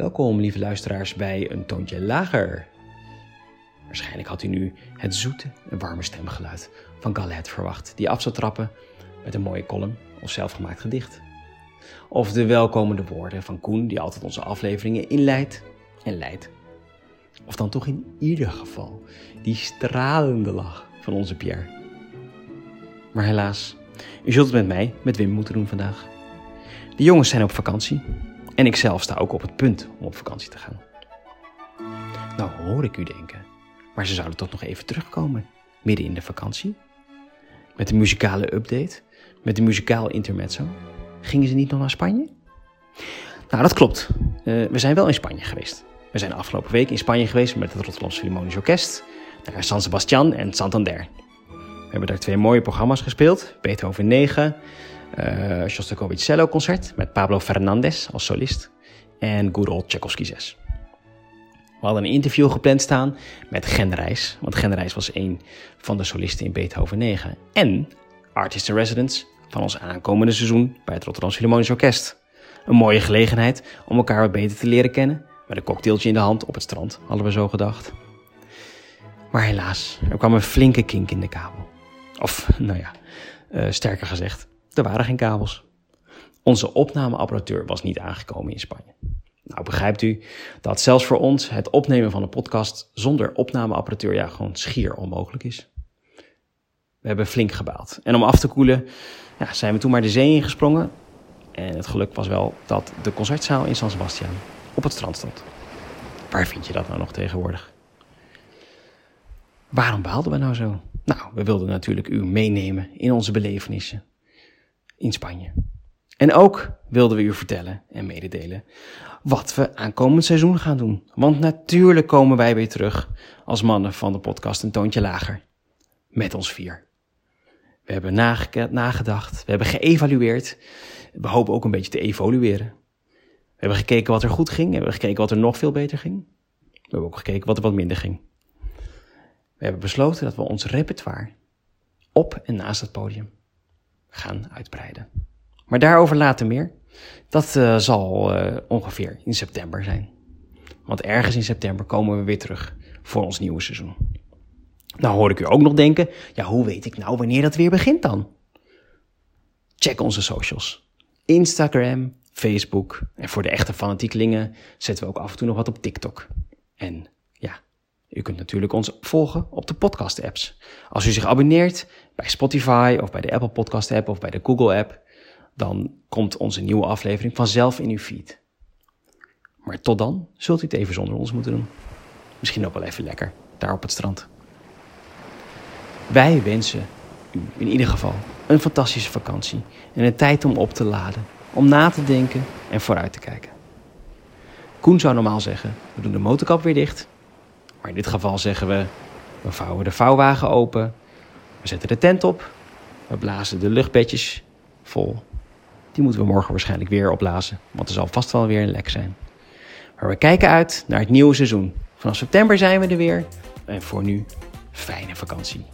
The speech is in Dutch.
welkom, lieve luisteraars, bij een toontje lager. Waarschijnlijk had u nu het zoete en warme stemgeluid van Gallet verwacht, die af zou trappen met een mooie column of zelfgemaakt gedicht. Of de welkomende woorden van Koen, die altijd onze afleveringen inleidt en leidt. Of dan toch in ieder geval die stralende lach van onze Pierre. Maar helaas, u zult het met mij, met Wim, moeten doen vandaag. De jongens zijn op vakantie en ik zelf sta ook op het punt om op vakantie te gaan. Nou hoor ik u denken, maar ze zouden toch nog even terugkomen, midden in de vakantie? Met de muzikale update, met de muzikaal intermezzo. Gingen ze niet nog naar Spanje? Nou, dat klopt. Uh, we zijn wel in Spanje geweest. We zijn afgelopen week in Spanje geweest met het Rotterdamse Philharmonisch Orkest, naar San Sebastian en Santander. We hebben daar twee mooie programma's gespeeld. Beethoven 9, uh, Shostakovich Cello Concert met Pablo Fernandez als solist en Good Old Tchaikovsky 6. We hadden een interview gepland staan met Gen Reis, want Gen Reis was een van de solisten in Beethoven 9. En Artist in Residence van ons aankomende seizoen bij het Rotterdam Philharmonisch Orkest. Een mooie gelegenheid om elkaar wat beter te leren kennen, met een cocktailtje in de hand op het strand, hadden we zo gedacht. Maar helaas, er kwam een flinke kink in de kabel. Of, nou ja, uh, sterker gezegd, er waren geen kabels. Onze opnameapparatuur was niet aangekomen in Spanje. Nou begrijpt u dat zelfs voor ons het opnemen van een podcast zonder opnameapparatuur ja gewoon schier onmogelijk is. We hebben flink gebaald. En om af te koelen ja, zijn we toen maar de zee ingesprongen. En het geluk was wel dat de concertzaal in San Sebastian op het strand stond. Waar vind je dat nou nog tegenwoordig? Waarom baalden we nou zo? Nou, we wilden natuurlijk u meenemen in onze belevenissen in Spanje. En ook wilden we u vertellen en mededelen wat we aankomend seizoen gaan doen. Want natuurlijk komen wij weer terug als mannen van de podcast Een Toontje Lager. Met ons vier. We hebben nagedacht, we hebben geëvalueerd. We hopen ook een beetje te evolueren. We hebben gekeken wat er goed ging, we hebben gekeken wat er nog veel beter ging. We hebben ook gekeken wat er wat minder ging. We hebben besloten dat we ons repertoire op en naast het podium gaan uitbreiden. Maar daarover later meer. Dat uh, zal uh, ongeveer in september zijn. Want ergens in september komen we weer terug voor ons nieuwe seizoen. Nou hoor ik u ook nog denken, ja hoe weet ik nou wanneer dat weer begint dan? Check onze socials. Instagram, Facebook en voor de echte fanatiekelingen zetten we ook af en toe nog wat op TikTok. En ja, u kunt natuurlijk ons volgen op de podcast apps. Als u zich abonneert bij Spotify of bij de Apple Podcast app of bij de Google app, dan komt onze nieuwe aflevering vanzelf in uw feed. Maar tot dan zult u het even zonder ons moeten doen. Misschien ook wel even lekker, daar op het strand. Wij wensen u in ieder geval een fantastische vakantie en een tijd om op te laden, om na te denken en vooruit te kijken. Koen zou normaal zeggen, we doen de motorkap weer dicht. Maar in dit geval zeggen we, we vouwen de vouwwagen open, we zetten de tent op, we blazen de luchtbedjes vol. Die moeten we morgen waarschijnlijk weer opblazen, want er zal vast wel weer een lek zijn. Maar we kijken uit naar het nieuwe seizoen. Vanaf september zijn we er weer en voor nu, fijne vakantie.